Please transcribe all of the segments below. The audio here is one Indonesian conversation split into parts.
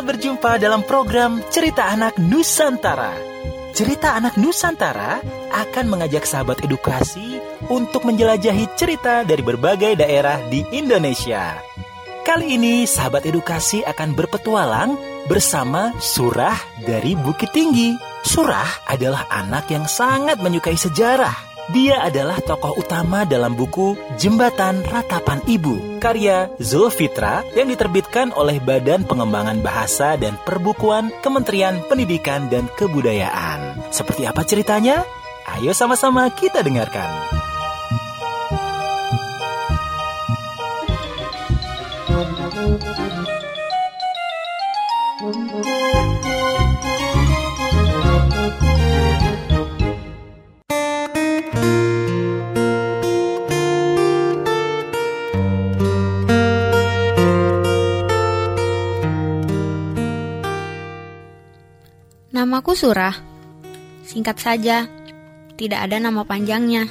Selamat berjumpa dalam program Cerita Anak Nusantara. Cerita Anak Nusantara akan mengajak sahabat edukasi untuk menjelajahi cerita dari berbagai daerah di Indonesia. Kali ini sahabat edukasi akan berpetualang bersama Surah dari Bukit Tinggi. Surah adalah anak yang sangat menyukai sejarah dia adalah tokoh utama dalam buku Jembatan Ratapan Ibu, karya Zulfitra yang diterbitkan oleh Badan Pengembangan Bahasa dan Perbukuan Kementerian Pendidikan dan Kebudayaan. Seperti apa ceritanya? Ayo sama-sama kita dengarkan. Namaku Surah. Singkat saja, tidak ada nama panjangnya.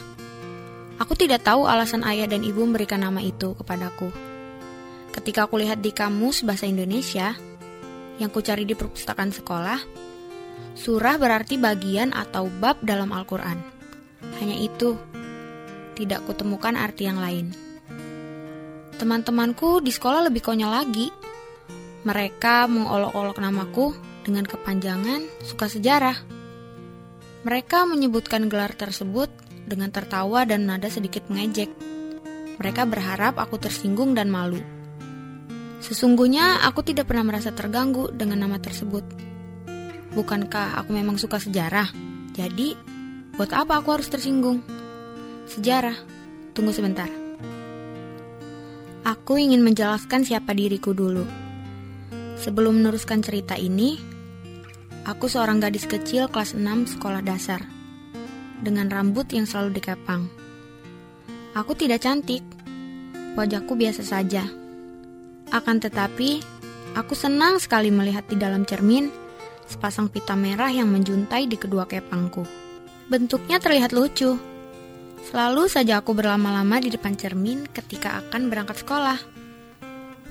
Aku tidak tahu alasan ayah dan ibu memberikan nama itu kepadaku. Ketika aku lihat di kamus bahasa Indonesia yang kucari di perpustakaan sekolah, surah berarti bagian atau bab dalam Al-Quran. Hanya itu, tidak kutemukan arti yang lain. Teman-temanku di sekolah lebih konyol lagi. Mereka mengolok-olok namaku dengan kepanjangan suka sejarah. Mereka menyebutkan gelar tersebut dengan tertawa dan nada sedikit mengejek. Mereka berharap aku tersinggung dan malu. Sesungguhnya aku tidak pernah merasa terganggu dengan nama tersebut. Bukankah aku memang suka sejarah? Jadi, buat apa aku harus tersinggung? Sejarah. Tunggu sebentar. Aku ingin menjelaskan siapa diriku dulu. Sebelum meneruskan cerita ini, Aku seorang gadis kecil kelas 6 sekolah dasar, dengan rambut yang selalu dikepang. Aku tidak cantik, wajahku biasa saja. Akan tetapi, aku senang sekali melihat di dalam cermin sepasang pita merah yang menjuntai di kedua kepangku. Bentuknya terlihat lucu. Selalu saja aku berlama-lama di depan cermin ketika akan berangkat sekolah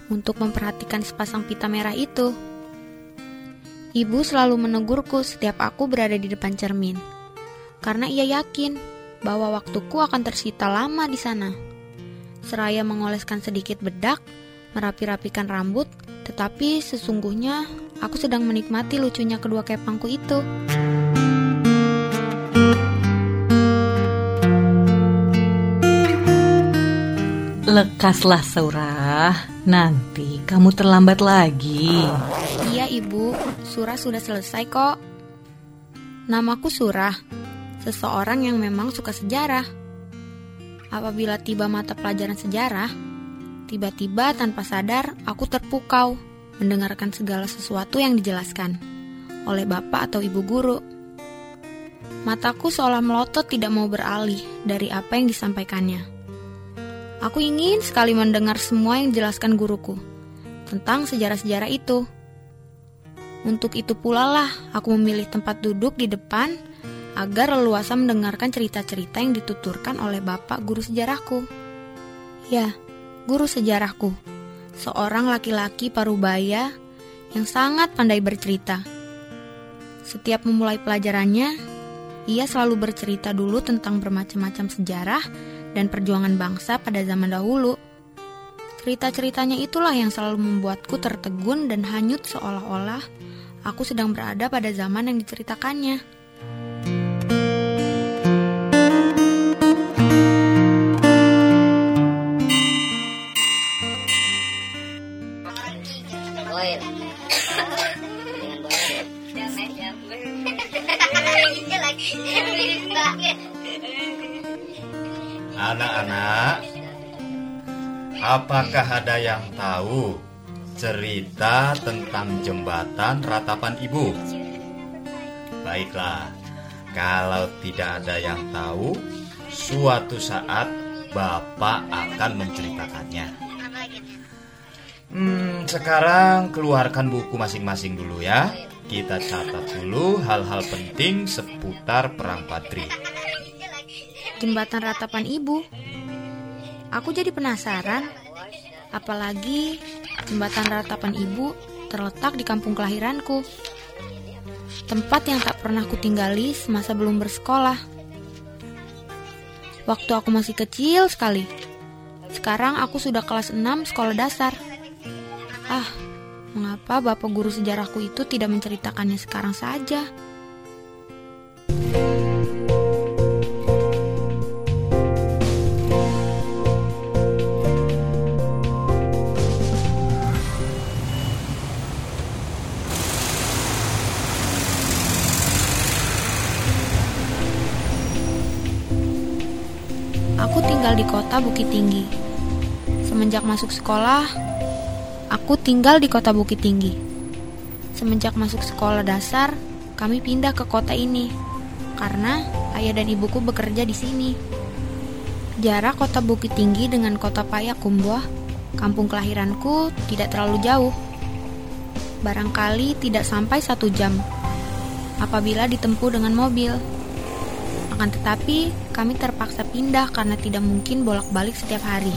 untuk memperhatikan sepasang pita merah itu. Ibu selalu menegurku setiap aku berada di depan cermin, karena ia yakin bahwa waktuku akan tersita lama di sana. Seraya mengoleskan sedikit bedak, merapi-rapikan rambut, tetapi sesungguhnya aku sedang menikmati lucunya kedua kepangku itu. Lekaslah Surah, nanti kamu terlambat lagi. Iya ibu, Surah sudah selesai kok. Namaku Surah, seseorang yang memang suka sejarah. Apabila tiba mata pelajaran sejarah, tiba-tiba tanpa sadar aku terpukau mendengarkan segala sesuatu yang dijelaskan oleh bapak atau ibu guru. Mataku seolah melotot tidak mau beralih dari apa yang disampaikannya. Aku ingin sekali mendengar semua yang dijelaskan guruku tentang sejarah-sejarah itu. Untuk itu pula lah aku memilih tempat duduk di depan agar leluasa mendengarkan cerita-cerita yang dituturkan oleh bapak guru sejarahku. Ya, guru sejarahku, seorang laki-laki parubaya yang sangat pandai bercerita. Setiap memulai pelajarannya, ia selalu bercerita dulu tentang bermacam-macam sejarah dan perjuangan bangsa pada zaman dahulu. Cerita-ceritanya itulah yang selalu membuatku tertegun dan hanyut seolah-olah aku sedang berada pada zaman yang diceritakannya. Anak-anak, apakah ada yang tahu cerita tentang jembatan ratapan ibu? Baiklah, kalau tidak ada yang tahu, suatu saat Bapak akan menceritakannya. Hmm, sekarang keluarkan buku masing-masing dulu ya. Kita catat dulu hal-hal penting seputar Perang Patri. Jembatan ratapan ibu. Aku jadi penasaran. Apalagi jembatan ratapan ibu terletak di kampung kelahiranku. Tempat yang tak pernah kutinggali semasa belum bersekolah. Waktu aku masih kecil sekali. Sekarang aku sudah kelas 6 sekolah dasar. Ah, mengapa bapak guru sejarahku itu tidak menceritakannya sekarang saja? Tinggal di kota Bukit Tinggi. Semenjak masuk sekolah, aku tinggal di kota Bukit Tinggi. Semenjak masuk sekolah dasar, kami pindah ke kota ini karena ayah dan ibuku bekerja di sini. Jarak kota Bukit Tinggi dengan kota Payakumbuh, kampung kelahiranku, tidak terlalu jauh. Barangkali tidak sampai satu jam apabila ditempuh dengan mobil. Akan tetapi, kami terpaksa pindah karena tidak mungkin bolak-balik setiap hari.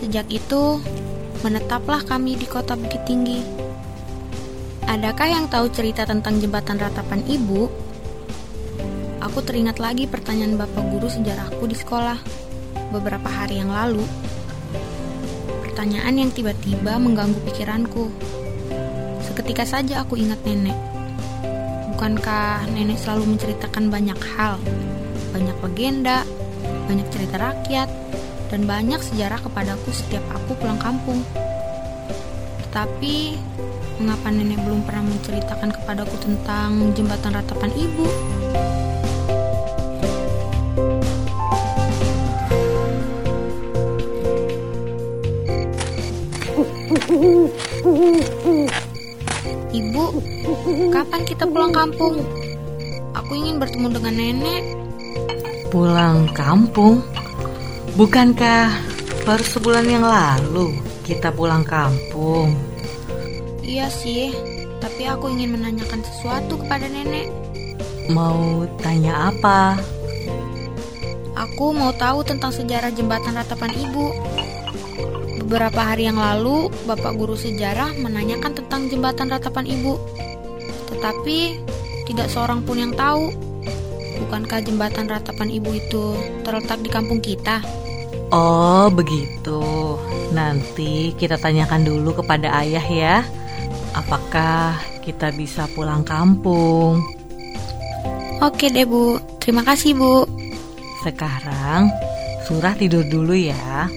Sejak itu, menetaplah kami di kota Bukit Tinggi. Adakah yang tahu cerita tentang jembatan ratapan ibu? Aku teringat lagi pertanyaan bapak guru sejarahku di sekolah beberapa hari yang lalu. Pertanyaan yang tiba-tiba mengganggu pikiranku. Seketika saja aku ingat nenek. Bukankah nenek selalu menceritakan banyak hal? Banyak legenda, banyak cerita rakyat, dan banyak sejarah kepadaku setiap aku pulang kampung. Tetapi, mengapa nenek belum pernah menceritakan kepadaku tentang jembatan ratapan ibu? Kapan kita pulang kampung? Aku ingin bertemu dengan nenek. Pulang kampung? Bukankah baru sebulan yang lalu kita pulang kampung? Iya sih, tapi aku ingin menanyakan sesuatu kepada nenek. Mau tanya apa? Aku mau tahu tentang sejarah jembatan ratapan ibu. Beberapa hari yang lalu, Bapak Guru Sejarah menanyakan tentang jembatan ratapan ibu. Tetapi, tidak seorang pun yang tahu. Bukankah jembatan ratapan ibu itu terletak di kampung kita? Oh, begitu. Nanti kita tanyakan dulu kepada ayah ya. Apakah kita bisa pulang kampung? Oke deh, Bu. Terima kasih, Bu. Sekarang, Surah tidur dulu ya.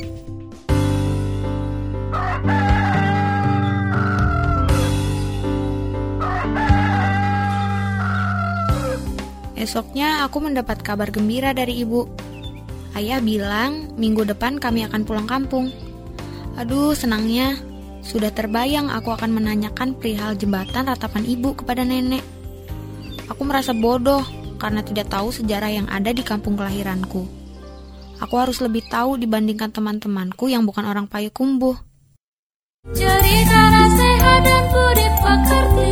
Esoknya aku mendapat kabar gembira dari ibu. Ayah bilang minggu depan kami akan pulang kampung. Aduh, senangnya. Sudah terbayang aku akan menanyakan perihal jembatan ratapan ibu kepada nenek. Aku merasa bodoh karena tidak tahu sejarah yang ada di kampung kelahiranku. Aku harus lebih tahu dibandingkan teman-temanku yang bukan orang Payakumbuh. Cerita nasihat dan budi pekerti